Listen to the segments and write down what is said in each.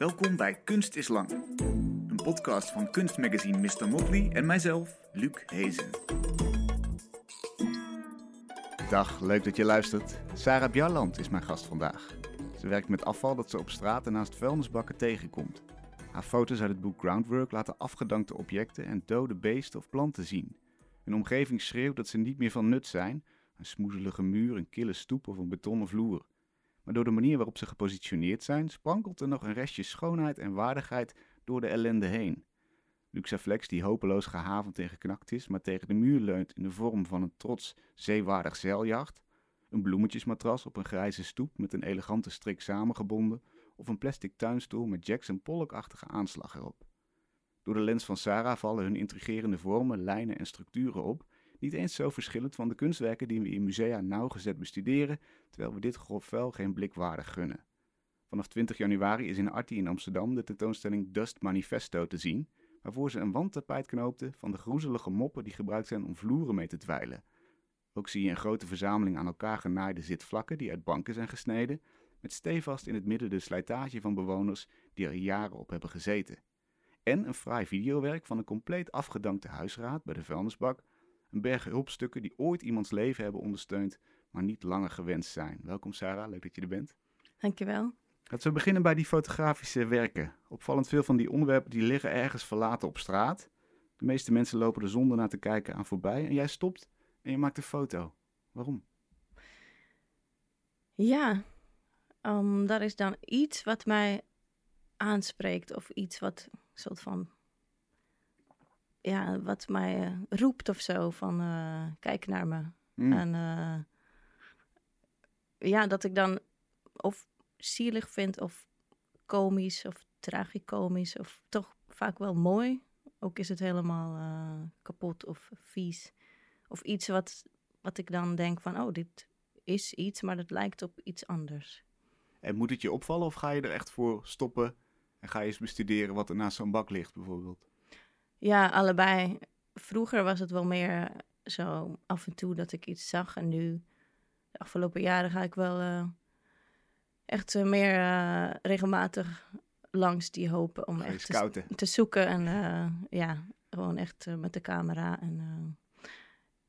Welkom bij Kunst is Lang. Een podcast van kunstmagazine Mr. Motley en mijzelf, Luc Hezen. Dag, leuk dat je luistert. Sarah Bjarland is mijn gast vandaag. Ze werkt met afval dat ze op straat en naast vuilnisbakken tegenkomt. Haar foto's uit het boek Groundwork laten afgedankte objecten en dode beesten of planten zien. Hun omgeving schreeuwt dat ze niet meer van nut zijn. Een smoezelige muur, een kille stoep of een betonnen vloer. Maar door de manier waarop ze gepositioneerd zijn, sprankelt er nog een restje schoonheid en waardigheid door de ellende heen. Luxaflex, die hopeloos gehavend en geknakt is, maar tegen de muur leunt in de vorm van een trots zeewaardig zeiljacht. Een bloemetjesmatras op een grijze stoep met een elegante strik samengebonden, of een plastic tuinstoel met Jackson Pollock-achtige aanslag erop. Door de lens van Sarah vallen hun intrigerende vormen, lijnen en structuren op, niet eens zo verschillend van de kunstwerken die we in musea nauwgezet bestuderen, terwijl we dit grof geen blik waardig gunnen. Vanaf 20 januari is in Arti in Amsterdam de tentoonstelling Dust Manifesto te zien, waarvoor ze een wandtapijt knoopte van de groezelige moppen die gebruikt zijn om vloeren mee te dweilen. Ook zie je een grote verzameling aan elkaar genaaide zitvlakken die uit banken zijn gesneden, met stevast in het midden de slijtage van bewoners die er jaren op hebben gezeten. En een fraai videowerk van een compleet afgedankte huisraad bij de vuilnisbak, een berg hulpstukken die ooit iemands leven hebben ondersteund, maar niet langer gewenst zijn. Welkom Sarah, leuk dat je er bent. Dankjewel. Laten we beginnen bij die fotografische werken. Opvallend veel van die onderwerpen die liggen ergens verlaten op straat. De meeste mensen lopen er zonder naar te kijken aan voorbij en jij stopt en je maakt een foto. Waarom? Ja, um, dat is dan iets wat mij aanspreekt of iets wat soort van ja, wat mij uh, roept of zo van uh, kijk naar me. Mm. En uh, ja, dat ik dan of zielig vind of komisch of tragicomisch of toch vaak wel mooi. Ook is het helemaal kapot of vies. Of iets wat, wat ik dan denk van oh, dit is iets, maar dat lijkt op iets anders. En moet het je opvallen of ga je er echt voor stoppen en ga je eens bestuderen wat er naast zo'n bak ligt bijvoorbeeld? Ja, allebei. Vroeger was het wel meer zo af en toe dat ik iets zag. En nu, de afgelopen jaren, ga ik wel uh, echt uh, meer uh, regelmatig langs die hopen om echt te, te, zoeken. En ja, gewoon echt met de camera. En,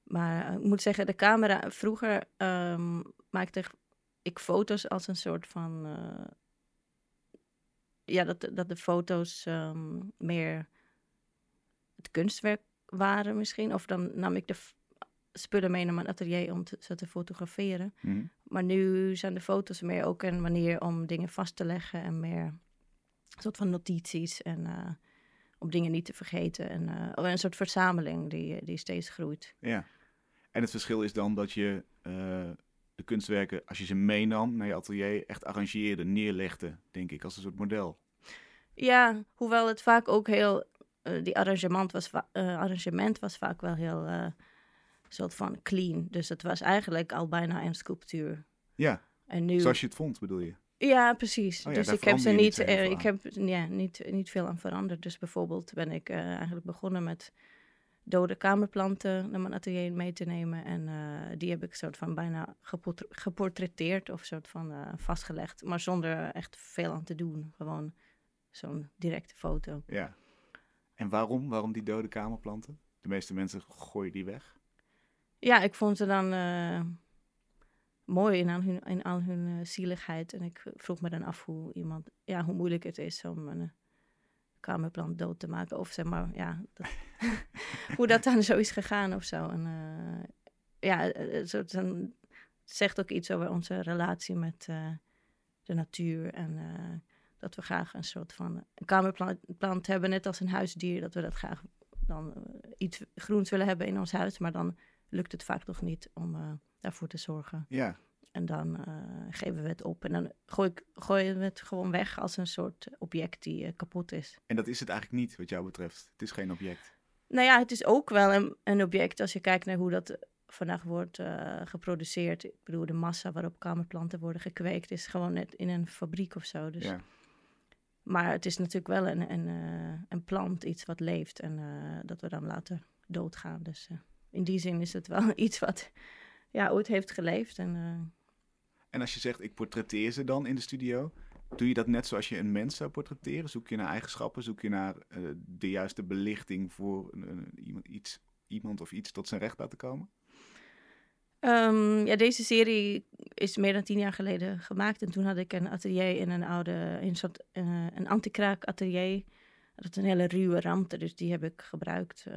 maar ik moet zeggen, de camera, vroeger um, maakte ik foto's als een soort van. ja, dat, dat de foto's um, meer het kunstwerk waren misschien. Of dan nam ik de spullen mee naar mijn atelier om te, ze te fotograferen. Mm. Maar nu zijn de foto's meer ook een manier om dingen vast te leggen en meer een soort van notities en uh, om dingen niet te vergeten. En uh, een soort verzameling die, die steeds groeit. Ja, en het verschil is dan dat je uh, de kunstwerken, als je ze meenam naar je atelier, echt arrangeerde, neerlegde, denk ik, als een soort model. Ja, hoewel het vaak ook heel uh, die arrangement was, uh, arrangement was vaak wel heel uh, soort van clean. Dus het was eigenlijk al bijna een sculptuur. Ja, en nu... zoals je het vond bedoel je? Ja, precies. Oh ja, dus ik heb ze niet, ik heb ja, niet, niet veel aan veranderd. Dus bijvoorbeeld ben ik eigenlijk begonnen met dode kamerplanten naar mijn atelier mee te nemen. En die heb ik soort van bijna geportretteerd of soort van vastgelegd. Maar zonder echt veel aan te doen. Gewoon zo'n directe foto. Ja. En waarom? Waarom die dode kamerplanten? De meeste mensen gooien die weg. Ja, ik vond ze dan uh, mooi in al hun, in al hun uh, zieligheid. En ik vroeg me dan af hoe iemand, ja, hoe moeilijk het is om een kamerplant dood te maken. Of zeg maar, ja, hoe dat dan zo is gegaan of zo. En ja, zegt ook iets over onze relatie met de natuur en dat we graag een soort van een kamerplant hebben, net als een huisdier, dat we dat graag dan uh, iets groens willen hebben in ons huis, maar dan lukt het vaak toch niet om uh, daarvoor te zorgen. Ja. En dan uh, geven we het op en dan gooi ik, gooien we het gewoon weg als een soort object die kapot is. En dat is het eigenlijk niet, wat jou betreft. Het is geen object. Nou ja, het is ook wel een, een object als je kijkt naar hoe dat vandaag wordt uh, geproduceerd. Ik bedoel, de massa waarop kamerplanten worden gekweekt is gewoon net in een fabriek of zo. Dus ja. Maar het is natuurlijk wel een, een, uh, een plant, iets wat leeft en uh, dat we dan later doodgaan. Dus uh, in die zin is het wel iets wat ja, ooit heeft geleefd. En, en als je zegt, ik portretteer ze dan in de studio, Doe je dat net zoals je een mens zou portretteren? Zoek je naar eigenschappen? Zoek je naar de juiste belichting voor een, iemand, iets, iemand of iets tot zijn recht laten komen? Um, ja, deze serie is meer dan tien jaar geleden gemaakt. En toen had ik een atelier in een oude, in een soort uh, een antikraak atelier. Dat is een hele ruwe ramte, dus die heb ik gebruikt. Uh,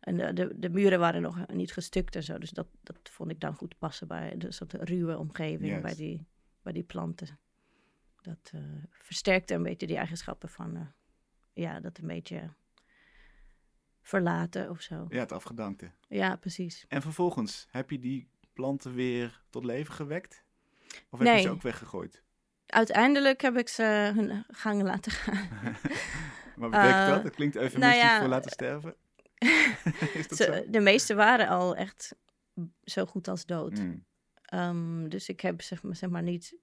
en de, de, de, muren waren nog niet gestukt en zo. Dus dat, dat vond ik dan goed passen bij de soort ruwe omgeving, yes. bij, die, bij die planten. Dat uh, versterkte een beetje die eigenschappen van, ja, dat een beetje verlaten of zo. Ja, het afgedankte. Ja, precies. En vervolgens, heb je die planten weer tot leven gewekt? Of heb nee. je ze ook weggegooid? Uiteindelijk heb ik ze hun gang laten gaan. Wat betekent uh, dat? Dat klinkt eufemistisch nou ja, voor laten sterven. Is dat ze, zo? De meeste waren al echt zo goed als dood. Mm. Um, dus ik heb zeg maar, zeg maar niet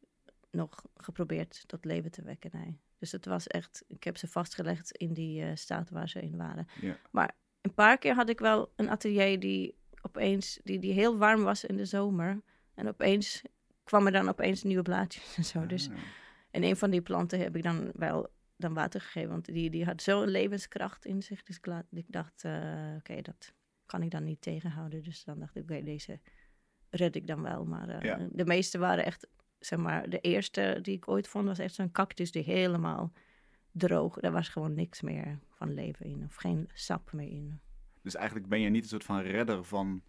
nog geprobeerd tot leven te wekken, nee. Dus het was echt, ik heb ze vastgelegd in die uh, staat waar ze in waren. Ja. Maar een paar keer had ik wel een atelier die opeens, die, die heel warm was in de zomer. En opeens kwam er dan opeens nieuwe blaadjes en zo. Dus Ah. en een van die planten heb ik dan wel dan water gegeven. Want die, die had zo'n levenskracht in zich. Dus ik, laat, ik dacht, uh, oké, dat kan ik dan niet tegenhouden. Dus dan dacht ik, oké, deze red ik dan wel. Maar uh, Ja. de meeste waren echt, zeg maar, de eerste die ik ooit vond was echt zo'n cactus die helemaal droog. Daar was gewoon niks meer van leven in. Of geen sap meer in. Dus eigenlijk ben je niet een soort van redder van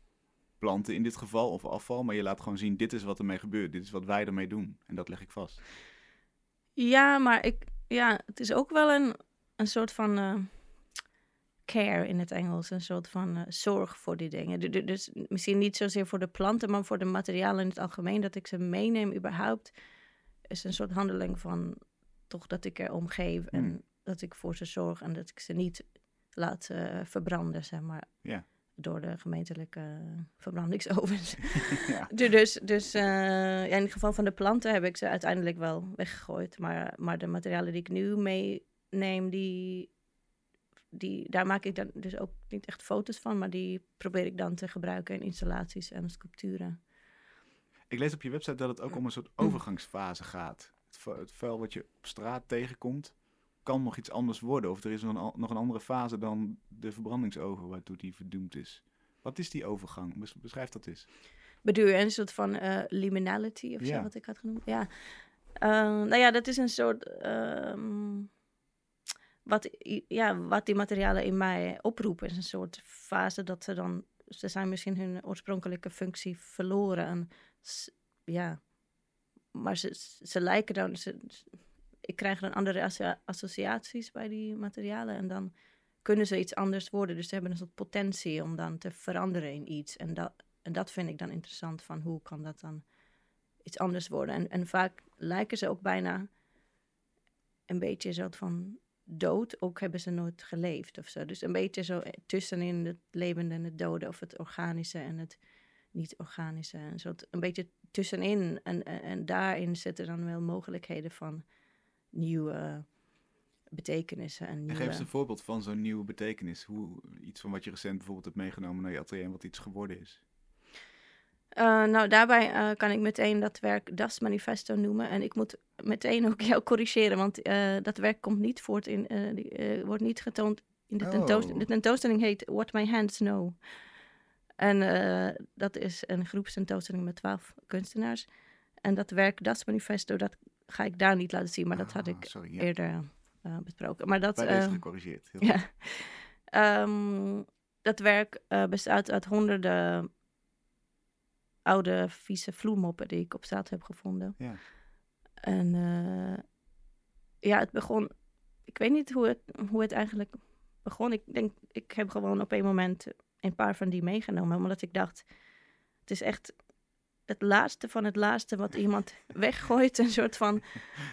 planten in dit geval, of afval, maar je laat gewoon zien, dit is wat ermee gebeurt, dit is wat wij ermee doen. En dat leg ik vast. Ja, maar ik, ja, het is ook wel een, een soort van uh, care in het Engels. Een soort van uh, zorg voor die dingen. Du- du- Dus misschien niet zozeer voor de planten, maar voor de materialen in het algemeen. Dat ik ze meeneem überhaupt. Is een soort handeling van toch dat ik er omgeef. En Hmm. dat ik voor ze zorg. En dat ik ze niet laat uh, verbranden, zeg maar. Ja. Door de gemeentelijke verbrandingsovens. ja. Dus, dus uh, ja, in het geval van de planten heb ik ze uiteindelijk wel weggegooid. Maar, maar de materialen die ik nu meeneem, die, die, daar maak ik dan dus ook niet echt foto's van. Maar die probeer ik dan te gebruiken in installaties en sculpturen. Ik lees op je website dat het ook om een soort overgangsfase gaat. Het, vu- het vuil wat je op straat tegenkomt, kan nog iets anders worden. Of er is nog een, nog een andere fase dan de verbrandingsoven waartoe die verdoemd is. Wat is die overgang? Bes- Beschrijf dat eens. Bedoel je een soort van eh, liminality of zo, wat ik had genoemd? Ja. Uh, nou ja, dat is een soort... ehm, wat, ja, wat die materialen in mij oproepen is een soort fase dat ze dan... Ze zijn misschien hun oorspronkelijke functie verloren. En ja, maar ze, ze lijken dan... Ze, ik krijg dan andere associa- associaties bij die materialen. En dan kunnen ze iets anders worden. Dus ze hebben een soort potentie om dan te veranderen in iets. En dat, en dat vind ik dan interessant, van hoe kan dat dan iets anders worden. En, en vaak lijken ze ook bijna een beetje soort van dood, ook hebben ze nooit geleefd of zo. Dus een beetje zo tussenin het levende en het dode, of het organische en het niet-organische. Een soort een beetje tussenin. En, en, en daarin zitten dan wel mogelijkheden van nieuwe betekenissen. En En nieuwe... geef eens een voorbeeld van zo'n nieuwe betekenis. Hoe, iets van wat je recent bijvoorbeeld hebt meegenomen naar je atelier en wat iets geworden is. Uh, nou, daarbij uh, kan ik meteen dat werk Das Manifesto noemen. En ik moet meteen ook jou corrigeren, want uh, dat werk komt niet voort in, die, wordt niet getoond in de, tentoonstelling. Oh. de tentoonstelling. heet What My Hands Know. En dat is een groepstentoonstelling met twaalf kunstenaars. En dat werk Das Manifesto, dat ga ik daar niet laten zien, maar dat had ik sorry, ja. eerder besproken. Maar dat, Bij deze gecorrigeerd. Ja. Um, dat werk bestaat uit honderden oude vieze vloermoppen die ik op straat heb gevonden. Ja. En uh, ja, het begon. Ik weet niet hoe het, hoe het eigenlijk begon. Ik denk, ik heb gewoon op een moment een paar van die meegenomen, omdat ik dacht, het is echt het laatste van het laatste wat iemand weggooit. Een soort van,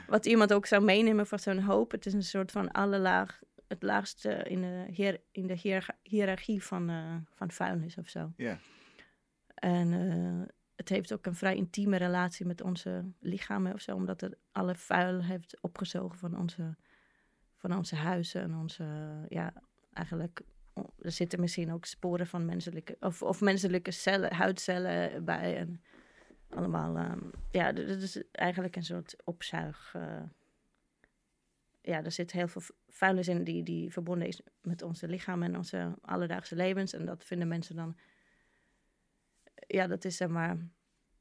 wat iemand ook zou meenemen voor zo'n hoop. Het is een soort van alle laag, het laagste in de, hier, in de hiërarchie van, uh, van vuilnis of zo. Ja. En uh, het heeft ook een vrij intieme relatie met onze lichamen of zo, omdat het alle vuil heeft opgezogen van onze, van onze huizen en onze, ja, eigenlijk, er zitten misschien ook sporen van menselijke, of, of menselijke cellen, huidcellen bij. En allemaal, ehm, ja, dat is eigenlijk een soort opzuig. eh, ja, er zit heel veel vuilnis in die, die verbonden is met onze lichaam en onze alledaagse levens. En dat vinden mensen dan, ja, dat is zeg maar,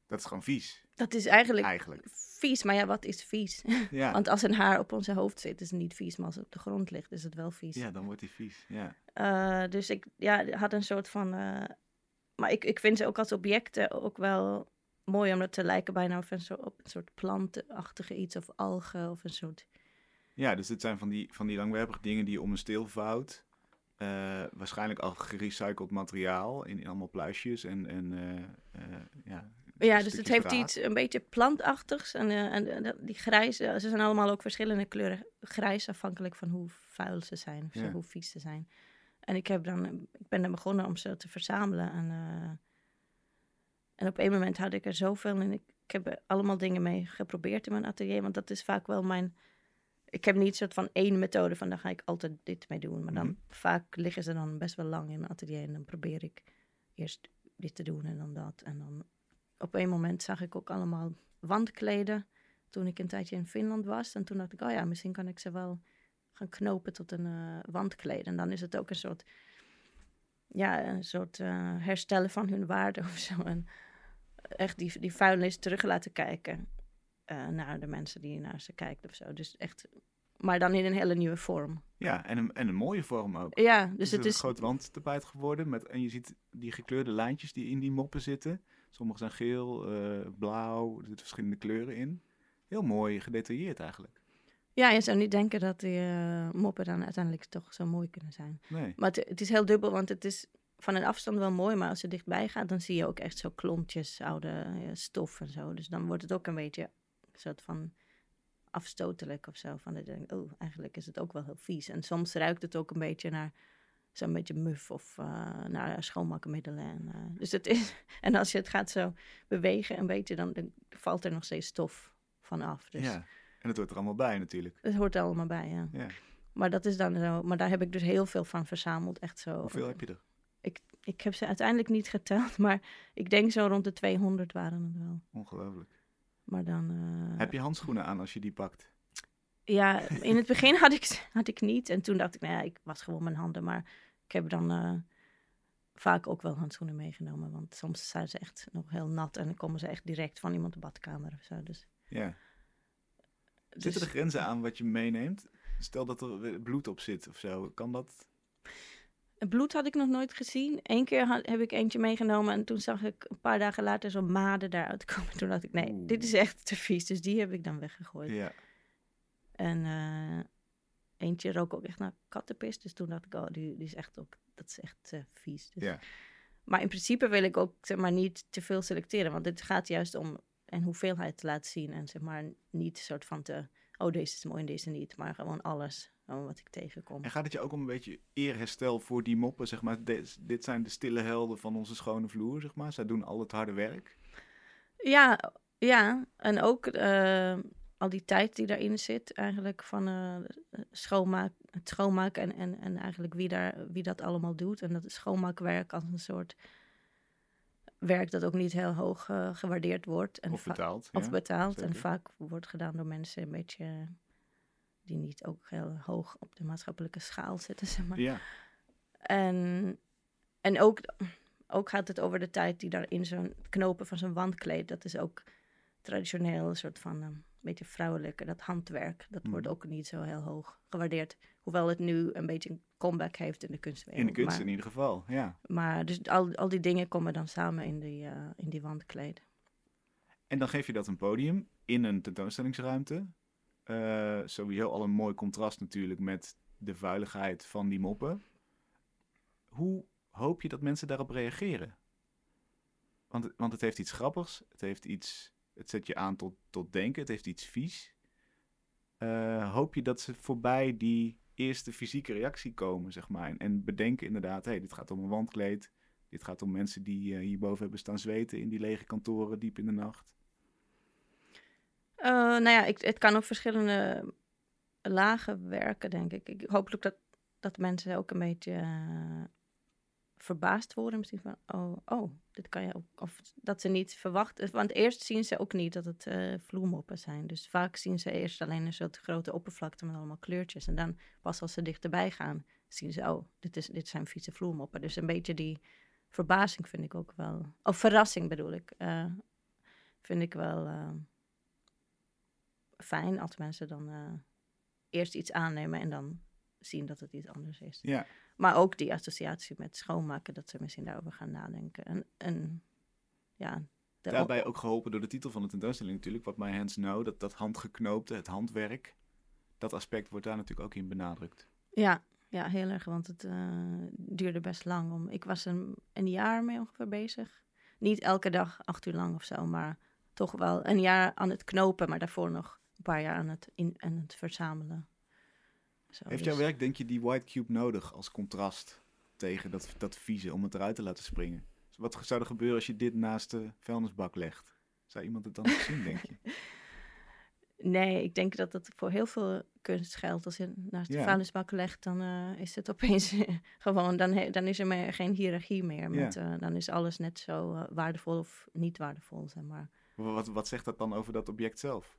Dat is gewoon vies, dat is eigenlijk eigenlijk. vies. Maar ja, wat is vies? Ja, Want als een haar op onze hoofd zit, is het niet vies. Maar als het op de grond ligt, is het wel vies. ja dan wordt hij vies. Ja. Eh, dus ik ja, had een soort van. eh, maar ik, ik vind ze ook als objecten ook wel mooi, omdat ze lijken bijna op een soort, op een soort plantenachtige iets of algen of een soort. ja, dus dit zijn van die, van die langwerpige dingen die je om een steel vouwt. Eh, waarschijnlijk al gerecycled materiaal in, in allemaal pluisjes en, en eh, eh, ja. Ja, dus het heeft draad. iets een beetje plantachtigs. En, en die grijs, eh, ze zijn allemaal ook verschillende kleuren grijs, afhankelijk van hoe vuil ze zijn, Ja. hoe vies ze zijn. En ik, heb dan, ik ben dan begonnen om ze te verzamelen. En, en op een moment had ik er zoveel en ik, ik heb er allemaal dingen mee geprobeerd in mijn atelier. Want dat is vaak wel mijn. Ik heb niet soort van één methode van daar ga ik altijd dit mee doen. Maar dan Mhm. vaak liggen ze dan best wel lang in mijn atelier. En dan probeer ik eerst dit te doen en dan dat. En dan op een moment zag ik ook allemaal wandkleden. Toen ik een tijdje in Finland was. En toen dacht ik, oh ja, misschien kan ik ze wel gaan knopen tot een eh, wandkleed. En dan is het ook een soort, ja, een soort eh, herstellen van hun waarde of zo. En echt die, die vuilnis terug laten kijken eh, naar de mensen die naar ze kijken of zo. Dus echt, maar dan in een hele nieuwe vorm. Ja, en een, en een mooie vorm ook. Ja, Dus dus het is een groot wandtapijt geworden. Met, en je ziet die gekleurde lijntjes die in die moppen zitten. Sommige zijn geel, eh, blauw, er zitten verschillende kleuren in. Heel mooi gedetailleerd eigenlijk. ja, je zou niet denken dat die eh, moppen dan uiteindelijk toch zo mooi kunnen zijn. Nee. Maar het, het is heel dubbel, want het is van een afstand wel mooi, maar als je dichtbij gaat, dan zie je ook echt zo klontjes, oude stof en zo. Dus dan wordt het ook een beetje een soort van afstotelijk of zo. Van dat je denkt, oh, eigenlijk is het ook wel heel vies. En soms ruikt het ook een beetje naar zo'n beetje muf of eh, naar schoonmaakmiddelen. En, eh, dus het is, en als je het gaat zo bewegen een beetje, dan, dan valt er nog steeds stof van af. Dus Ja. En het hoort er allemaal bij natuurlijk. het hoort er allemaal bij, ja. Ja. Maar dat is dan zo. Maar daar heb ik dus heel veel van verzameld. Echt zo. Hoeveel heb je er? Ik heb ze uiteindelijk niet geteld, maar ik denk zo rond de 200 waren het wel. Ongelooflijk. Maar dan. eh, Heb je handschoenen aan als je die pakt? Ja, in het begin had ik, had ik niet. En toen dacht ik, nou ja, ik was gewoon mijn handen. Maar ik heb dan eh, vaak ook wel handschoenen meegenomen. Want soms zijn ze echt nog heel nat. En dan komen ze echt direct van iemand de badkamer of zo. Dus, Ja. dus Zitten er grenzen aan wat je meeneemt? Stel dat er bloed op zit of zo. Kan dat? Het bloed had ik nog nooit gezien. Eén keer had, heb ik eentje meegenomen en toen zag ik een paar dagen later zo'n maden daaruit komen. Toen dacht ik, nee, Oeh. dit is echt te vies. Dus die heb ik dan weggegooid. Ja. En eh, eentje rook ook echt naar kattenpis. Dus toen dacht ik, oh, die, die is echt ook, dat is echt eh, vies. Dus. Ja. Maar in principe wil ik ook zeg maar, niet te veel selecteren. Want het gaat juist om een hoeveelheid te laten zien. En zeg maar niet soort van te, oh, deze is mooi en deze niet. Maar gewoon alles gewoon wat ik tegenkom. En gaat het je ook om een beetje eerherstel voor die moppen? Zeg maar, dit, dit zijn de stille helden van onze schone vloer, zeg maar. Zij doen al het harde werk. Ja, ja. En ook eh, al die tijd die daarin zit, eigenlijk van eh, schoonmaak, het schoonmaken en, en, en eigenlijk wie, daar, wie dat allemaal doet. En dat schoonmaakwerk als een soort werk dat ook niet heel hoog eh, gewaardeerd wordt. En Of betaald. Of betaald. En vaak wordt gedaan door mensen een beetje die niet ook heel hoog op de maatschappelijke schaal zitten, zeg maar. Ja, En, en ook, ook gaat het over de tijd die daar in zo'n knopen van zo'n wandkleed. Dat is ook traditioneel een soort van een beetje vrouwelijke, dat handwerk. Dat wordt Mhm. ook niet zo heel hoog gewaardeerd. Hoewel het nu een beetje een comeback heeft in de kunstwereld. in de kunst Maar, in ieder geval, ja. maar dus al, al die dingen komen dan samen in die, eh, in die wandkleed. En dan geef je dat een podium in een tentoonstellingsruimte. Eh, sowieso al een mooi contrast natuurlijk met de vuiligheid van die moppen. Hoe hoop je dat mensen daarop reageren? Want, want het heeft iets grappigs, het heeft iets, het zet je aan tot, tot denken, het heeft iets vies. Eh, hoop je dat ze voorbij die eerste fysieke reactie komen, zeg maar. En, en bedenken inderdaad, hé, hey, dit gaat om een wandkleed. Dit gaat om mensen die eh, hierboven hebben staan zweten in die lege kantoren diep in de nacht. Eh, nou ja, ik, het kan op verschillende lagen werken, denk ik. ik hopelijk dat, dat mensen ook een beetje eh, verbaasd worden. Misschien van, oh, oh, dit kan je ook. Of dat ze niet verwachten. Want eerst zien ze ook niet dat het uh, vloermoppen zijn. Dus vaak zien ze eerst alleen een soort grote oppervlakte met allemaal kleurtjes. En dan pas als ze dichterbij gaan, zien ze, oh, dit, is, dit zijn vieze vloermoppen. Dus een beetje die verbazing vind ik ook wel. Of verrassing bedoel ik. Vind ik wel fijn als mensen dan eerst iets aannemen en dan zien dat het iets anders is. Ja. Maar ook die associatie met schoonmaken, dat ze misschien daarover gaan nadenken. En, en ja. Daarbij ook geholpen door de titel van de tentoonstelling natuurlijk, wat My Hands Know, dat, dat handgeknoopte, het handwerk. Dat aspect wordt daar natuurlijk ook in benadrukt. Ja, ja heel erg, want het uh, duurde best lang. Om, ik was een, een jaar mee ongeveer bezig. Niet elke dag acht uur lang of zo, maar toch wel een jaar aan het knopen, maar daarvoor nog paar jaar aan het, in, aan het verzamelen. Zo, Heeft dus... jouw werk, denk je, die white cube nodig als contrast tegen dat, dat vieze om het eruit te laten springen? Dus wat zou er gebeuren als je dit naast de vuilnisbak legt? Zou iemand het dan zien, denk je? Nee, ik denk dat dat voor heel veel kunst geldt. Als je naast de vuilnisbak legt, dan uh, is het opeens gewoon, dan, dan is er meer, geen hiërarchie meer. Met, ja. uh, dan is alles net zo uh, waardevol of niet waardevol, zeg maar. Wat, wat zegt dat dan over dat object zelf?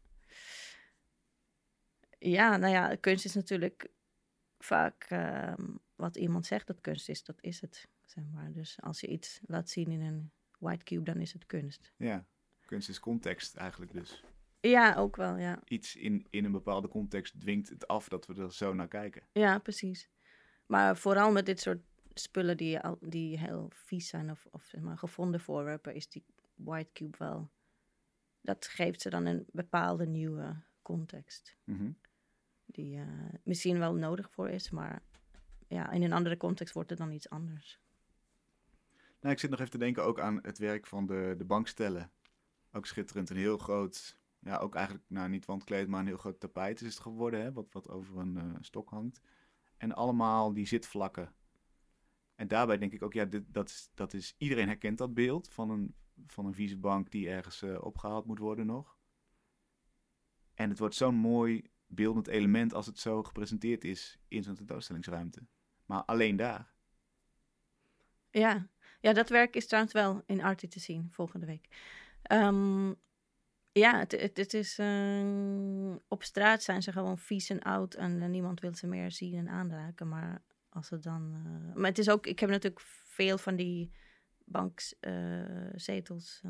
Ja, nou ja, kunst is natuurlijk vaak uh, wat iemand zegt dat kunst is, dat is het. Zeg maar. Dus als je iets laat zien in een white cube, dan is het kunst. Ja, kunst is context eigenlijk dus. Ja, ook wel, ja. Iets in, in een bepaalde context dwingt het af dat we er zo naar kijken. Ja, precies. Maar vooral met dit soort spullen die, die heel vies zijn of, of zeg maar, gevonden voorwerpen, is die white cube wel. Dat geeft ze dan een bepaalde nieuwe context. Mm die uh, misschien wel nodig voor is, maar ja, in een andere context wordt het dan iets anders. Nou, ik zit nog even te denken ook aan het werk van de, de bankstellen. Ook schitterend, een heel groot, ja, ook eigenlijk, nou niet wandkleed, maar een heel groot tapijt is het geworden, hè, wat, wat over een uh, stok hangt. En allemaal die zitvlakken. En daarbij denk ik ook, ja, dit, dat, is, dat is, iedereen herkent dat beeld van een, van een vieze bank die ergens uh, opgehaald moet worden nog. En het wordt zo'n mooi beeldend element als het zo gepresenteerd is in zo'n tentoonstellingsruimte. Maar alleen daar. Ja. ja, dat werk is trouwens wel in Artie te zien volgende week. Um, ja, het, is. Uh, op straat zijn ze gewoon vies en oud en uh, niemand wil ze meer zien en aanraken. Maar als het dan. Uh, maar het is ook. Ik heb natuurlijk veel van die bankzetels.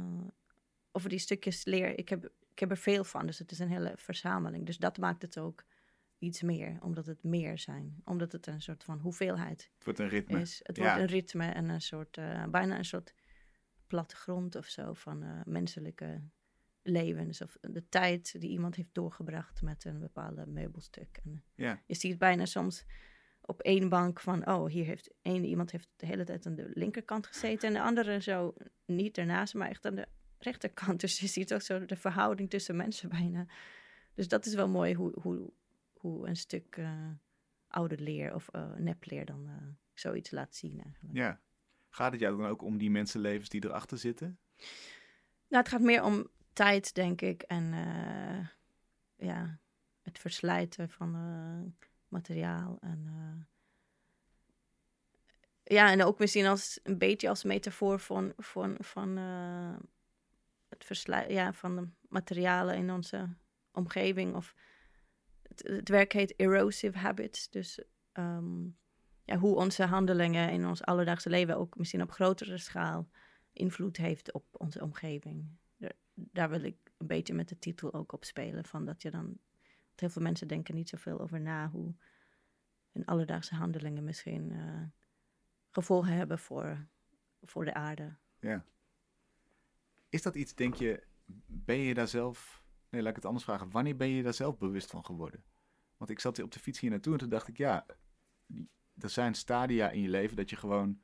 of die stukjes leer. Ik heb ik heb er veel van, dus het is een hele verzameling. Dus dat maakt het ook iets meer, omdat het meer zijn. Omdat het een soort van hoeveelheid Het wordt een ritme. Is. Het wordt een ritme en een soort, uh, bijna een soort plattegrond of zo van uh, menselijke levens. Of de tijd die iemand heeft doorgebracht met een bepaalde meubelstuk. En ja. Je ziet bijna soms op één bank van, oh, hier heeft één iemand heeft de hele tijd aan de linkerkant gezeten en de andere zo niet ernaast, maar echt aan de rechterkant. Dus je ziet ook zo de verhouding tussen mensen bijna. Dus dat is wel mooi hoe, hoe, hoe een stuk uh, oude leer of uh, nepleer dan uh, zoiets laat zien eigenlijk. Ja. Gaat het jou dan ook om die mensenlevens die erachter zitten? Nou, het gaat meer om tijd, denk ik. En ja, het verslijten van materiaal. En, ja, en ook misschien als een beetje als metafoor van, van, van het ja, van de materialen in onze omgeving. Of het, het werk heet Erosive Habits. Dus ehm, ja, hoe onze handelingen in ons alledaagse leven ook misschien op grotere schaal invloed heeft op onze omgeving. Daar, wil ik een beetje met de titel ook op spelen. Van dat je dan. Heel veel mensen denken niet zoveel over na hoe hun alledaagse handelingen misschien uh, gevolgen hebben voor, voor de aarde. Ja. Is dat iets, denk je, ben je daar zelf... Nee, laat ik het anders vragen. Wanneer ben je daar zelf bewust van geworden? Want ik zat op de fiets hier naartoe en toen dacht ik, ja, er zijn stadia in je leven dat je gewoon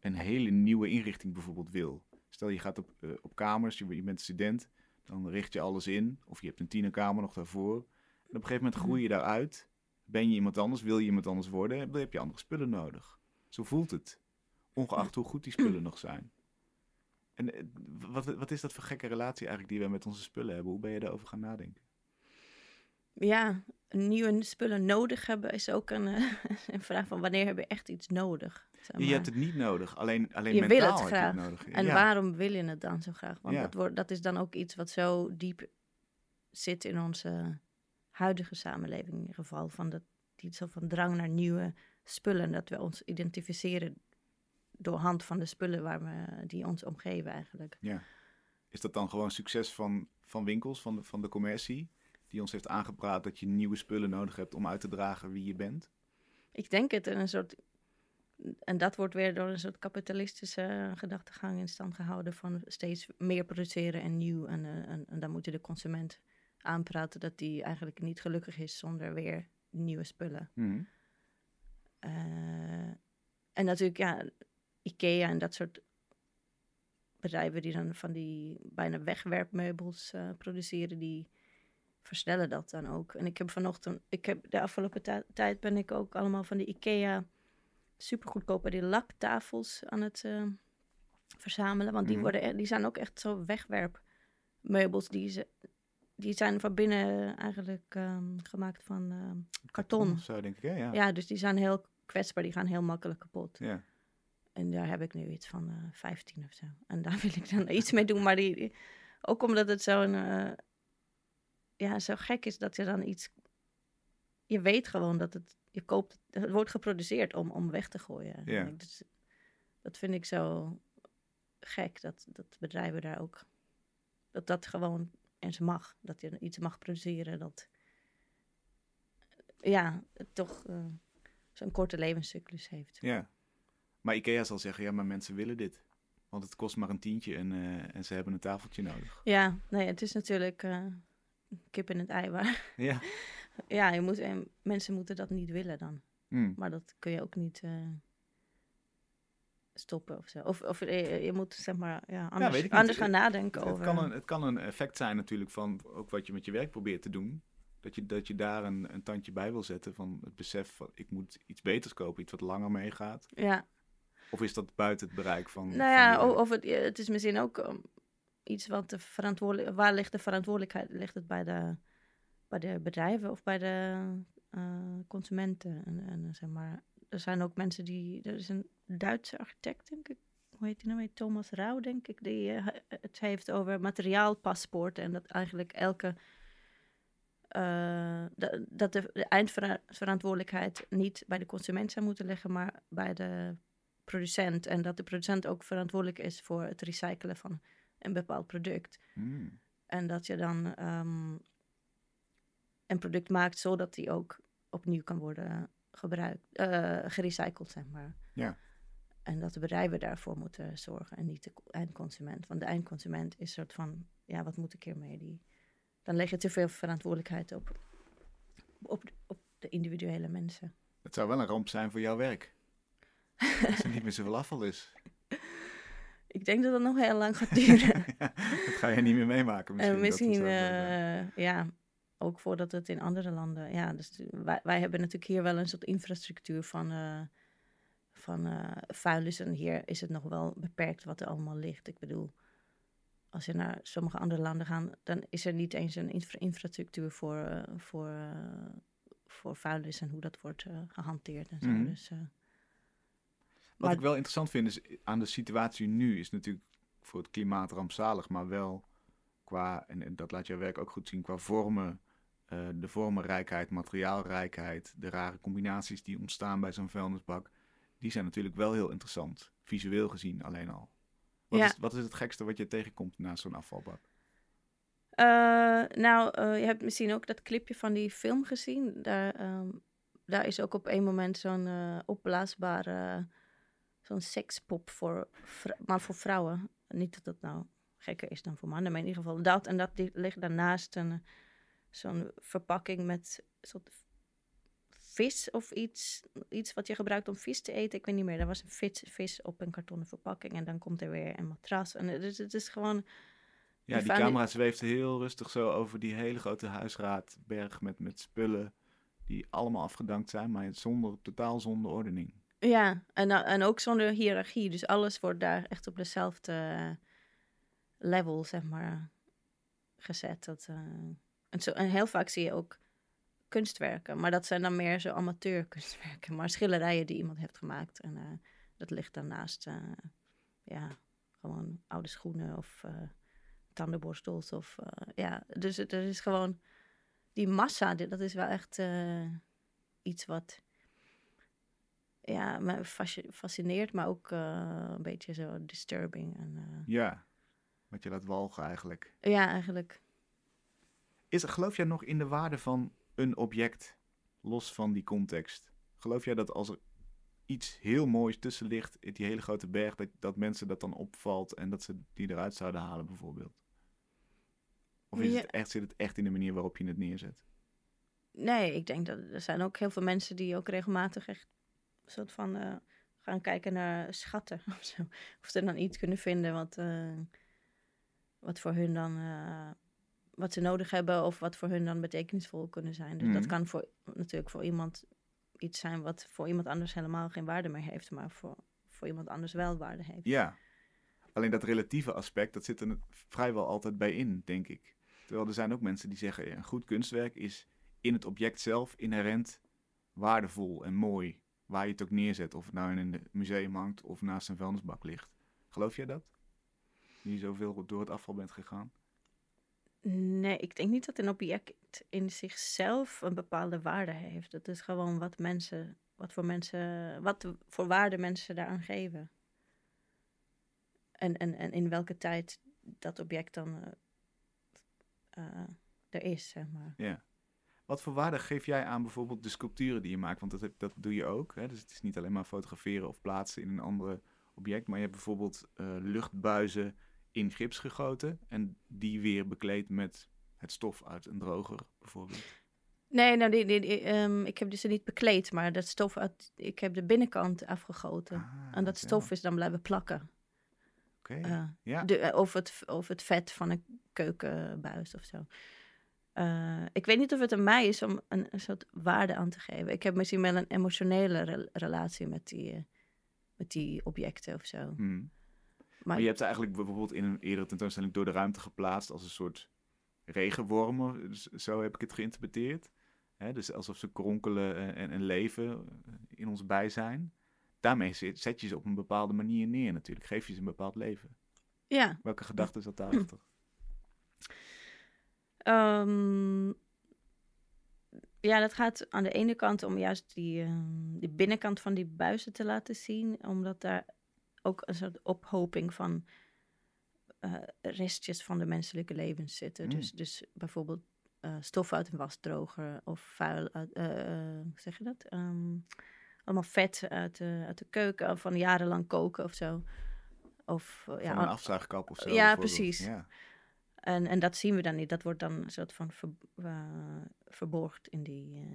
een hele nieuwe inrichting bijvoorbeeld wil. Stel je gaat op, uh, op kamers, je, je, bent student, dan richt je alles in. Of je hebt een tienerkamer nog daarvoor. En op een gegeven moment groei je daaruit. Ben je iemand anders, wil je iemand anders worden, dan heb je andere spullen nodig. Zo voelt het. Ongeacht hoe goed die spullen nog zijn. En eh, wat, wat is dat voor gekke relatie eigenlijk die wij met onze spullen hebben? Hoe ben je daarover gaan nadenken? ja, nieuwe spullen nodig hebben is ook een, eh, een vraag van wanneer heb je echt iets nodig? zeg Je hebt het niet nodig, alleen, alleen Je wil mentaal het heb graag. het nodig. En ja. waarom wil je het dan zo graag? Want Ja. dat, wordt, dat is dan ook iets wat zo diep zit in onze huidige samenleving in ieder geval. Van dat, die soort van drang naar nieuwe spullen. Dat we ons identificeren door hand van de spullen waar we, die ons omgeven eigenlijk. Ja. Is dat dan gewoon succes van, van winkels, van de, van de commercie, die ons heeft aangepraat dat je nieuwe spullen nodig hebt om uit te dragen wie je bent? Ik denk het een soort. En dat wordt weer door een soort kapitalistische gedachtegang in stand gehouden van steeds meer produceren en nieuw. En, eh, en, en dan moet je de consument aanpraten dat die eigenlijk niet gelukkig is zonder weer nieuwe spullen. Mhm. Eh, en natuurlijk, ja, IKEA en dat soort bedrijven die dan van die bijna wegwerpmeubels eh, produceren, die versnellen dat dan ook. En ik heb vanochtend, ik heb de afgelopen ti- tijd ben ik ook allemaal van die IKEA supergoedkope die laktafels aan het eh, verzamelen, want die Mhm. worden, e- die zijn ook echt zo wegwerpmeubels die ze die zijn van binnen eigenlijk ehm, gemaakt van ehm, karton. Zo denk ik, hè? Ja. Ja, dus die zijn heel kwetsbaar, die gaan heel makkelijk kapot. Ja. En daar heb ik nu iets van eh 15 of zo. En daar wil ik dan iets mee doen. Maar die, ook omdat het zo'n, eh, ja, zo gek is dat je dan iets, je weet gewoon dat het, je koopt, het wordt geproduceerd om, om weg te gooien. eigenlijk. Dus, dat vind ik zo gek, dat, dat bedrijven daar ook, dat dat gewoon en ze mag. Dat je iets mag produceren dat, ja, toch eh, zo'n korte levenscyclus heeft. ja. Maar Ikea zal zeggen, ja, maar mensen willen dit. Want het kost maar een tientje en, eh, en ze hebben een tafeltje nodig. Ja, nee, het is natuurlijk eh, kip in het ei. Waar, Ja. ja, je moet, en mensen moeten dat niet willen dan. Hm. Maar dat kun je ook niet eh, stoppen of zo. Of, of eh, je moet zeg maar ja, anders, anders gaan nadenken Het, over. kan een, het kan een effect zijn natuurlijk van ook wat je met je werk probeert te doen. Dat je, dat je daar een, een tandje bij wil zetten van het besef van ik moet iets beters kopen, iets wat langer meegaat. Ja, Of is dat buiten het bereik van... nou ja, of het, het is misschien ook um, iets wat de verantwoordelijk... Waar ligt de verantwoordelijkheid? Ligt het bij de, bij de bedrijven of bij de eh, consumenten? En, en zeg maar, er zijn ook mensen die... Er is een Duitse architect, denk ik. Hoe heet die nou weer? Thomas Rauw, denk ik. Die eh, het heeft over materiaalpaspoorten. En dat eigenlijk elke... eh, dat, dat de, de eindverantwoordelijkheid niet bij de consument zou moeten liggen, maar bij de producent. En dat de producent ook verantwoordelijk is voor het recyclen van een bepaald product. Hm. En dat je dan ehm, een product maakt zodat die ook opnieuw kan worden gebruikt, eh, gerecycled, zeg maar. Ja. En dat de bedrijven daarvoor moeten zorgen en niet de co- eindconsument. Want de eindconsument is een soort van, ja, wat moet ik hiermee? Die, dan leg je te veel verantwoordelijkheid op, op, op de individuele mensen. Het zou wel een ramp zijn voor jouw werk. Als er niet meer zoveel afval is. Ik denk dat dat nog heel lang gaat duren. dat ga je niet meer meemaken misschien. Het misschien, zijn. eh, ja, ook voordat het in andere landen. Ja, dus wij, wij hebben natuurlijk hier wel een soort infrastructuur van, eh van eh vuilnis. En hier is het nog wel beperkt wat er allemaal ligt. Ik bedoel, als je naar sommige andere landen gaat, dan is er niet eens een infra- infrastructuur voor, eh, voor, eh, voor vuilnis en hoe dat wordt eh, gehanteerd en zo. Mhm. Dus, eh, Wat maar- ik wel interessant vind is aan de situatie nu is natuurlijk voor het klimaat rampzalig, maar wel qua, en, en dat laat jouw werk ook goed zien, qua vormen, eh, de vormenrijkheid, materiaalrijkheid, de rare combinaties die ontstaan bij zo'n vuilnisbak, die zijn natuurlijk wel heel interessant, visueel gezien alleen al. Wat, Ja. is, wat is het gekste wat je tegenkomt naast zo'n afvalbak? Eh, nou, eh, je hebt misschien ook dat clipje van die film gezien. Daar, ehm, daar is ook op een moment zo'n eh, opblaasbare, zo'n sekspop voor, maar voor vrouwen. Niet dat dat nou gekker is dan voor mannen, maar in ieder geval dat. En dat die ligt daarnaast een, zo'n verpakking met soort vis of iets. Iets wat je gebruikt om vis te eten. Ik weet niet meer. Er was een vis, vis op een kartonnen verpakking. En dan komt er weer een matras. En het is, het is gewoon... Ja, Die camera zweeft heel rustig zo over die hele grote huisraadberg met, met spullen die allemaal afgedankt zijn, maar zonder, totaal zonder ordening. Ja, en, uh, en ook zonder hiërarchie. Dus alles wordt daar echt op dezelfde eh, level, zeg maar, gezet. Dat, eh, en, zo, en heel vaak zie je ook kunstwerken. Maar dat zijn dan meer zo amateurkunstwerken. Maar schilderijen die iemand heeft gemaakt. En eh, dat ligt dan naast, eh, ja, gewoon oude schoenen of uh, tandenborstels. Of, ja, dus er is gewoon die massa, dat is wel echt iets wat ja, me fascineert, maar ook een beetje zo disturbing. En, ja, wat je laat walgen eigenlijk. Ja, eigenlijk. Is, geloof jij nog in de waarde van een object, los van die context? Geloof jij dat als er iets heel moois tussen ligt, die hele grote berg, dat, dat mensen dat dan opvalt en dat ze die eruit zouden halen bijvoorbeeld? Of is het echt, zit het echt in de manier waarop je het neerzet? Nee, ik denk dat er zijn ook heel veel mensen die ook regelmatig echt soort van uh, gaan kijken naar schatten of zo. Of ze dan iets kunnen vinden wat, uh, wat voor hun dan uh, wat ze nodig hebben of wat voor hun dan betekenisvol kunnen zijn. Dus dat mhm. kan voor, natuurlijk voor iemand iets zijn wat voor iemand anders helemaal geen waarde meer heeft, maar voor, voor iemand anders wel waarde heeft. Ja, alleen dat relatieve aspect, dat zit er vrijwel altijd bij in, denk ik. Terwijl er zijn ook mensen die zeggen, ja, een goed kunstwerk is in het object zelf inherent waardevol en mooi. Waar je het ook neerzet, of het nou in een museum hangt of naast een vuilnisbak ligt. Geloof jij dat? Die zoveel door het afval bent gegaan? Nee, ik denk niet dat een object in zichzelf een bepaalde waarde heeft. Het is gewoon wat mensen, wat voor mensen, wat voor waarde mensen daaraan geven. En, en, en in welke tijd dat object dan uh, uh, er is, zeg maar. Ja. Wat voor waarde geef jij aan bijvoorbeeld de sculpturen die je maakt? Want dat, dat doe je ook. Hè? Dus het is niet alleen maar fotograferen of plaatsen in een andere object. Maar je hebt bijvoorbeeld uh, luchtbuizen in gips gegoten en die weer bekleed met het stof uit een droger, bijvoorbeeld? Nee, nou, die, die, ehm, ik heb dus niet bekleed, maar dat stof uit, ik heb de binnenkant afgegoten. Ah, en dat stof is dan blijven plakken. Oké, uh, ja. De, of, het, of het vet van een keukenbuis of zo. Uh, ik weet niet of het aan mij is om een, een, soort waarde aan te geven. Ik heb misschien wel een emotionele relatie met die, uh, met die objecten of zo. Hmm. Maar, je hebt ze eigenlijk bijvoorbeeld in een eerdere tentoonstelling door de ruimte geplaatst als een soort regenwormen. Zo heb ik het geïnterpreteerd. dus alsof ze kronkelen en, en, leven eh, in ons bijzijn. Daarmee zet je ze op een bepaalde manier neer natuurlijk. Geef je ze een bepaald leven. Ja. Welke gedachte zat daarachter? Um, ja, dat gaat aan de ene kant om juist die, uh, die binnenkant van die buizen te laten zien. Omdat daar ook een soort ophoping van uh, restjes van de menselijke levens zitten. Dus, mm. dus bijvoorbeeld uh, stof uit een wasdroger of vuil uit, uh, zeg je dat? Um, allemaal vet uit de, uit de keuken van jarenlang koken of zo. Of, ja, een afzuigkap of zo. Ja, precies. Ja. En, en dat zien we dan niet. Dat wordt dan een soort van ver, verborgd in, die,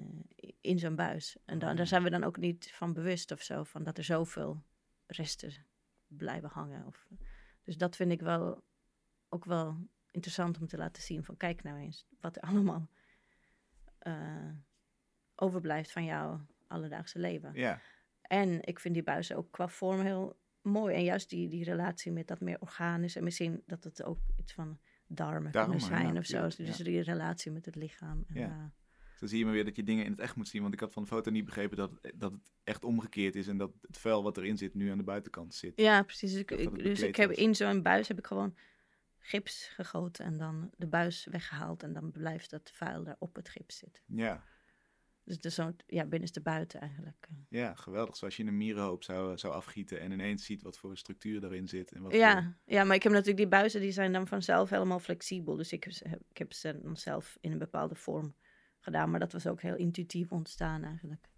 in zo'n buis. En dan, daar zijn we dan ook niet van bewust of zo, van dat er zoveel resten blijven hangen. Of, dus dat vind ik wel ook wel interessant om te laten zien. Van kijk nou eens wat er allemaal uh, overblijft van jouw alledaagse leven. Ja. En ik vind die buizen ook qua vorm heel mooi. En juist die, die relatie met dat meer organisch. En misschien dat het ook iets van darmen, darmen kunnen zijn of zo. dus die relatie met het lichaam. En, ja. Uh, zo zie je maar weer dat je dingen in het echt moet zien. Want ik had van de foto niet begrepen dat, dat het echt omgekeerd is. En dat het vuil wat erin zit nu aan de buitenkant zit. Ja, precies. Dus ik, dus ik heb in zo'n buis heb ik gewoon gips gegoten. En dan de buis weggehaald. En dan blijft dat vuil daar op het gips zitten. Ja. Dus het is zo, ja, binnenste buiten eigenlijk. Ja, geweldig. Zoals je een mierenhoop zou, zou afgieten en ineens ziet wat voor structuur erin zit. En wat ja, ja, maar ik heb natuurlijk die buizen, die zijn dan vanzelf helemaal flexibel. Dus ik heb, ik heb ze dan zelf in een bepaalde vorm gedaan. Maar dat was ook heel intuïtief ontstaan eigenlijk.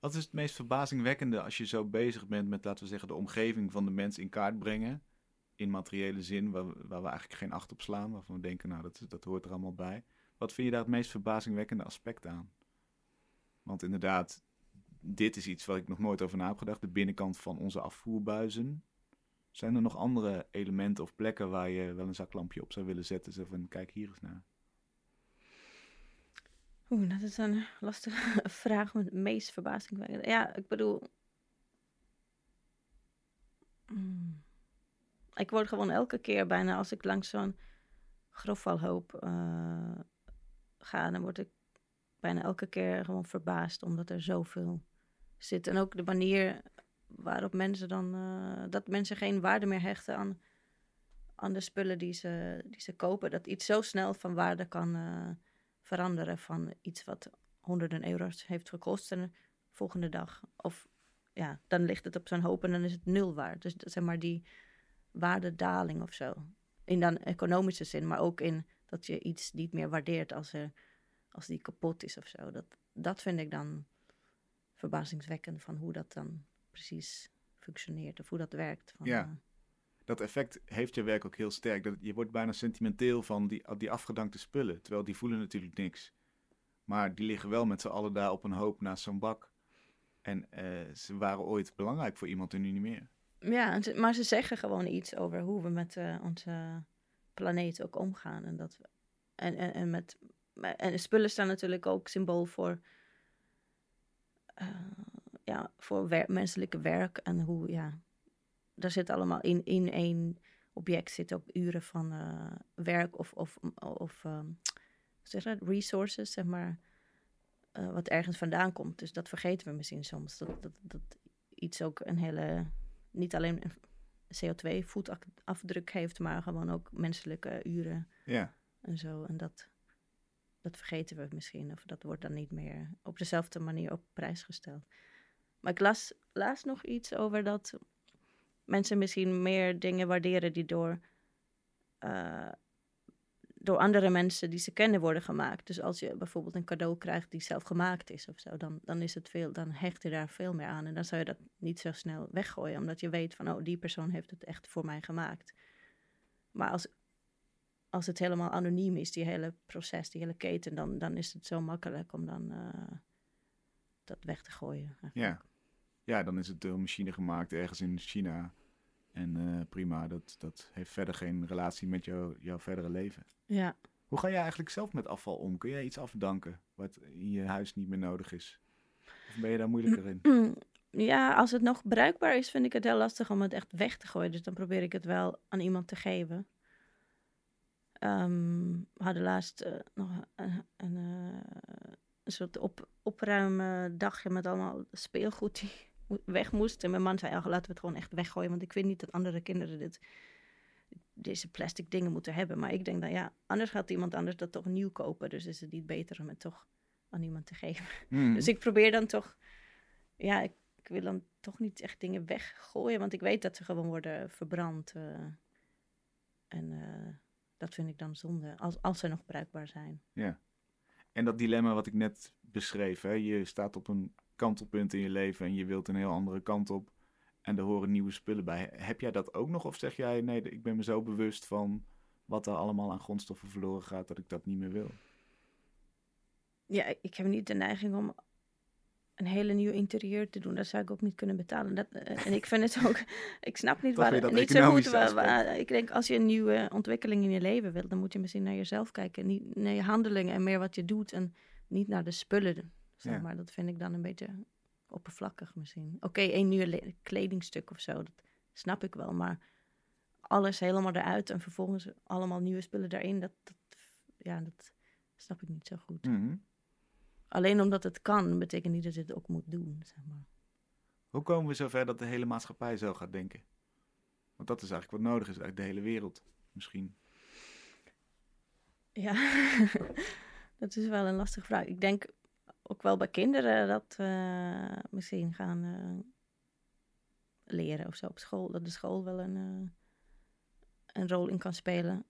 Wat is het meest verbazingwekkende als je zo bezig bent met, laten we zeggen, de omgeving van de mens in kaart brengen? In materiële zin, waar, waar we eigenlijk geen acht op slaan, waarvan we denken, nou, dat, dat hoort er allemaal bij. Wat vind je daar het meest verbazingwekkende aspect aan? Want inderdaad, dit is iets waar ik nog nooit over na heb gedacht. De binnenkant van onze afvoerbuizen. Zijn er nog andere elementen of plekken waar je wel een zaklampje op zou willen zetten? Zo van, kijk hier eens naar. Oeh, dat is een lastige vraag met het meest verbazingwekkende. Ja, ik bedoel... Hmm. Ik word gewoon elke keer bijna als ik langs zo'n grofvalhoop uh, ga, dan word ik bijna elke keer gewoon verbaasd, omdat er zoveel zit. En ook de manier waarop mensen dan, eh, dat mensen geen waarde meer hechten aan, aan de spullen die ze, die ze kopen. Dat iets zo snel van waarde kan uh, veranderen van iets wat honderden euro's heeft gekost en de volgende dag. Of ja, dan ligt het op zo'n hoop en dan is het nul waard. Dus zeg maar die waardedaling of zo. In dan economische zin, maar ook in dat je iets niet meer waardeert als, er, als die kapot is of zo. Dat, dat vind ik dan verbazingwekkend van hoe dat dan precies functioneert of hoe dat werkt. Van, ja. Eh, dat effect heeft je werk ook heel sterk. Dat, je wordt bijna sentimenteel van die, die afgedankte spullen. Terwijl die voelen natuurlijk niks. Maar die liggen wel met z'n allen daar op een hoop naast zo'n bak. En uh, ze waren ooit belangrijk voor iemand en nu niet meer. Ja, maar ze zeggen gewoon iets over hoe we met uh, onze planeet ook omgaan. En, dat, en, en, en, met, en spullen staan natuurlijk ook symbool voor, uh, ja, voor wer menselijke werk. En hoe, ja, daar zit allemaal in, in één object zit ook uren van uh, werk of, of, of um, zeg dat, resources, zeg maar, wat ergens vandaan komt. Dus dat vergeten we misschien soms. Dat, dat, dat iets ook een hele, niet alleen CO2-voetafdruk heeft, maar gewoon ook menselijke uren ja. en zo. En dat, dat vergeten we misschien, of dat wordt dan niet meer op dezelfde manier op prijs gesteld. Maar ik las laatst nog iets over dat mensen misschien meer dingen waarderen die door, uh, door andere mensen die ze kennen worden gemaakt. Dus als je bijvoorbeeld een cadeau krijgt die zelf gemaakt is of zo, dan, dan, is het veel, dan hecht je daar veel meer aan. En dan zou je dat niet zo snel weggooien, omdat je weet van, oh, die persoon heeft het echt voor mij gemaakt. Maar als, als het helemaal anoniem is, die hele proces, die hele keten, dan, dan is het zo makkelijk om dan uh, dat weg te gooien. Ja. ja, dan is het door machine gemaakt ergens in China. En uh, prima, dat, dat heeft verder geen relatie met jou, jouw verdere leven. Ja. Hoe ga jij eigenlijk zelf met afval om? Kun jij iets afdanken wat in je huis niet meer nodig is? Of ben je daar moeilijker in? Ja, als het nog bruikbaar is, vind ik het heel lastig om het echt weg te gooien. Dus dan probeer ik het wel aan iemand te geven. Um, we hadden laatst uh, nog een, een, uh, een soort op, opruimen dagje met allemaal speelgoed die weg moest. En mijn man zei, oh, laten we het gewoon echt weggooien. Want ik vind niet dat andere kinderen dit, deze plastic dingen moeten hebben. Maar ik denk dan, ja, anders gaat iemand anders dat toch nieuw kopen. Dus is het niet beter om het toch aan iemand te geven. Mm. Dus ik probeer dan toch, ja, ik, ik, wil dan toch niet echt dingen weggooien. Want ik weet dat ze gewoon worden verbrand. Uh, en uh, dat vind ik dan zonde, als, als ze nog bruikbaar zijn. Ja. En dat dilemma wat ik net beschreef, hè? je staat op een kantelpunt in je leven en je wilt een heel andere kant op en er horen nieuwe spullen bij. Heb jij dat ook nog of zeg jij nee, ik ben me zo bewust van wat er allemaal aan grondstoffen verloren gaat dat ik dat niet meer wil? Ja, ik heb niet de neiging om een hele nieuw interieur te doen. Dat zou ik ook niet kunnen betalen. Dat, uh, en ik vind het ook, ik snap niet waar, niet zo goed waar, waar, Ik denk als je een nieuwe ontwikkeling in je leven wilt, dan moet je misschien naar jezelf kijken, niet naar je handelingen en meer wat je doet en niet naar de spullen. Zeg ja. maar dat vind ik dan een beetje oppervlakkig misschien. Oké, okay, één nieuw kledingstuk of zo, dat snap ik wel, maar alles helemaal eruit en vervolgens allemaal nieuwe spullen daarin, dat, dat ja, dat snap ik niet zo goed. Mm -hmm. Alleen omdat het kan, betekent niet dat je het ook moet doen, zeg maar. Hoe komen we zover dat de hele maatschappij zo gaat denken? Want dat is eigenlijk wat nodig is, eigenlijk de hele wereld, misschien. Ja, dat is wel een lastige vraag. Ik denk ook wel bij kinderen dat uh, misschien gaan uh, leren of zo op school. Dat de school wel een, uh, een rol in kan spelen.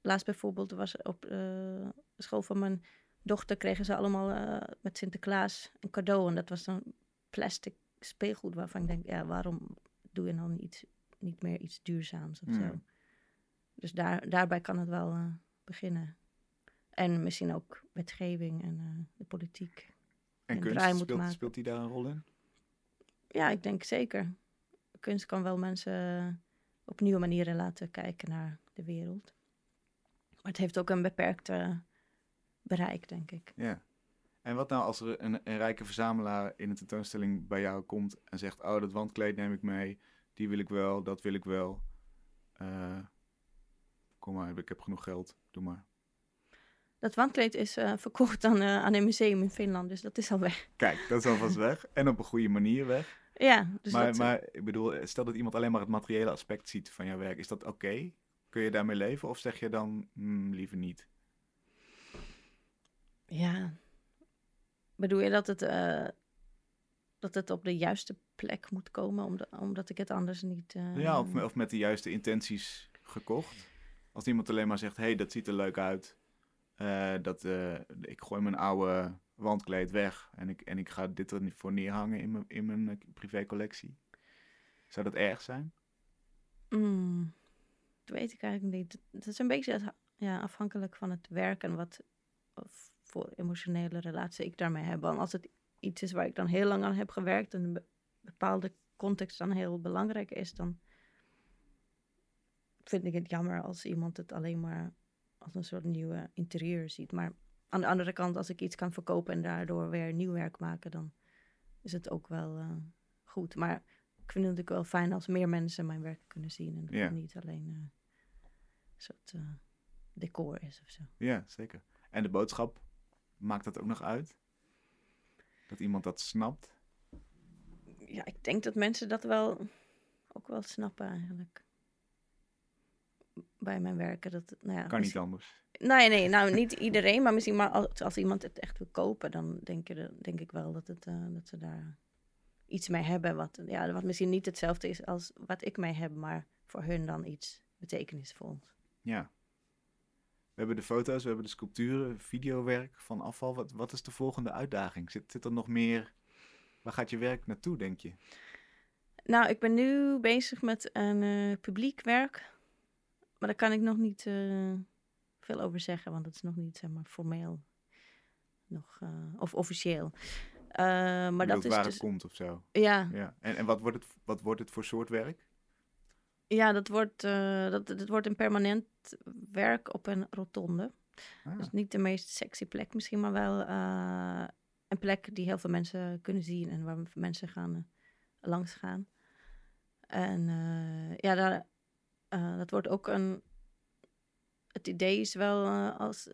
Laatst bijvoorbeeld was op de school van mijn dochter kregen ze allemaal met Sinterklaas een cadeau. En dat was dan plastic speelgoed waarvan ik denk, ja, waarom doe je dan niet, niet meer iets duurzaams of zo? Dus daar, daarbij kan het wel beginnen. En misschien ook wetgeving en uh, de politiek. En kunst, speelt, speelt die daar een rol in? Ja, ik denk zeker. Kunst kan wel mensen op nieuwe manieren laten kijken naar de wereld. Maar het heeft ook een beperkte bereik, denk ik. Ja. En wat nou als er een, een rijke verzamelaar in een tentoonstelling bij jou komt en zegt: Oh, dat wandkleed neem ik mee, die wil ik wel, dat wil ik wel. Uh, kom maar, ik heb genoeg geld, doe maar. Dat wandkleed is uh, verkocht aan, uh, aan een museum in Finland, dus dat is al weg. Kijk, dat is alvast weg. En op een goede manier weg. Ja, dus maar, dat, maar ik bedoel, stel dat iemand alleen maar het materiële aspect ziet van jouw werk, is dat oké? Kun je daarmee leven of zeg je dan hmm, liever niet? Ja. Bedoel je dat het, uh, dat het op de juiste plek moet komen, omdat, omdat ik het anders niet... Ja, of, of met de juiste intenties gekocht? Als iemand alleen maar zegt, hé, hey, dat ziet er leuk uit. Uh, dat, ik gooi mijn oude wandkleed weg en ik, en ik ga dit er voor neerhangen in mijn, in mijn privécollectie. Zou dat erg zijn? Mm, dat weet ik eigenlijk niet. Het is een beetje ja, afhankelijk van het werk en wat voor emotionele relatie ik daarmee heb. Want als het iets is waar ik dan heel lang aan heb gewerkt en een bepaalde context dan heel belangrijk is, dan vind ik het jammer als iemand het alleen maar als een soort nieuwe interieur ziet. Maar aan de andere kant, als ik iets kan verkopen en daardoor weer nieuw werk maken, dan is het ook wel uh, goed. Maar ik vind het natuurlijk wel fijn als meer mensen mijn werk kunnen zien. En dat het niet alleen uh, een soort uh, decor is of zo. Ja, zeker. En de boodschap, maakt dat ook nog uit? Dat iemand dat snapt? Ja, ik denk dat mensen dat wel ook wel snappen eigenlijk. Bij mijn werken. Dat, nou ja, kan niet anders. Nee, nee, nou niet iedereen, maar misschien maar als, als iemand het echt wil kopen, dan denk, je, denk ik wel dat, het, uh, dat ze daar iets mee hebben. Wat, ja, wat misschien niet hetzelfde is als wat ik mee heb, maar voor hun dan iets betekenisvols. Ja. We hebben de foto's, we hebben de sculpturen, videowerk van afval. Wat, wat is de volgende uitdaging? Zit, zit er nog meer? Waar gaat je werk naartoe, denk je? Nou, ik ben nu bezig met een uh, publiek werk. Maar daar kan ik nog niet uh, veel over zeggen, want het is nog niet zeg maar, formeel nog, uh, of officieel. maar dat is waar dus... het komt of zo. Ja. ja. En, en wat, wordt het, wat wordt het voor soort werk? Ja, dat wordt, uh, dat, dat wordt een permanent werk op een rotonde. Ah. Dus niet de meest sexy plek misschien, maar wel uh, een plek die heel veel mensen kunnen zien en waar mensen gaan uh, langs gaan. En ja, daar, dat wordt ook een. Het idee is wel als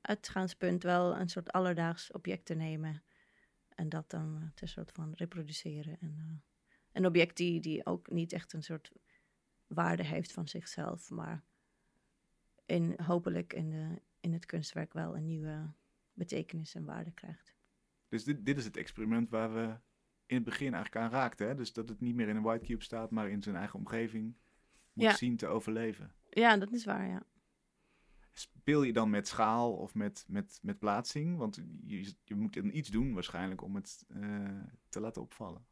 uitgangspunt wel een soort alledaags object te nemen. En dat dan te soort van reproduceren. En een object die, die ook niet echt een soort waarde heeft van zichzelf, maar in, hopelijk in, de, in het kunstwerk wel een nieuwe betekenis en waarde krijgt. Dus dit, dit is het experiment waar we in het begin eigenlijk aan raakten. Hè? Dus dat het niet meer in een white cube staat, maar in zijn eigen omgeving moet Ja. zien te overleven. Ja, dat is waar, ja. Speel je dan met schaal of met, met, met plaatsing? Want je, je moet iets doen waarschijnlijk om het eh, te laten opvallen.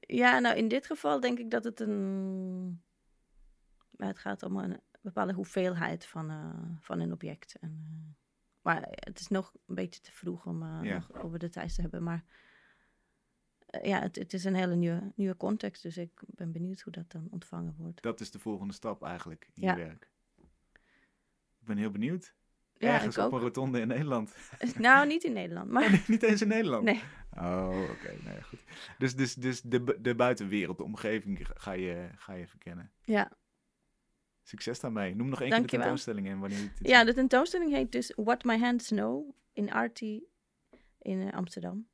Ja, nou in dit geval denk ik dat het een. Het gaat om een bepaalde hoeveelheid van, eh, van een object. En, eh, maar het is nog een beetje te vroeg om Ja. nog over details te hebben. Maar ja, het, het is een hele nieuwe, nieuwe context. Dus ik ben benieuwd hoe dat dan ontvangen wordt. Dat is de volgende stap eigenlijk in Ja. je werk. Ik ben heel benieuwd. Ja, Ergens op een rotonde in Nederland. nou, niet in Nederland, maar Oh, niet eens in Nederland? nee. Oh, oké. Nee, goed. Dus, dus, dus de, de buitenwereld, de omgeving ga je, ga je verkennen. Ja. Succes daarmee. Noem nog één keer de tentoonstelling en wanneer ja, de tentoonstelling heet dus What My Hands Know in Artie in eh, Amsterdam.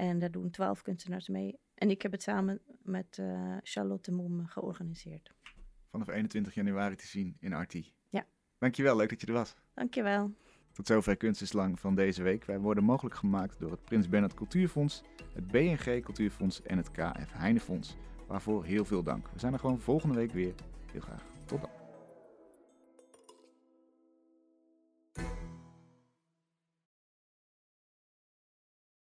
En daar doen twaalf kunstenaars mee. En ik heb het samen met eh, Charlotte Moem georganiseerd. vanaf 21 januari te zien in Artie. Ja. Dankjewel, leuk dat je er was. Dankjewel. Tot zover Kunst is Lang van deze week. Wij worden mogelijk gemaakt door het Prins Bernhard Cultuurfonds, het BNG Cultuurfonds en het KF Heinefonds. Waarvoor heel veel dank. We zijn er gewoon volgende week weer. Heel graag. Tot dan.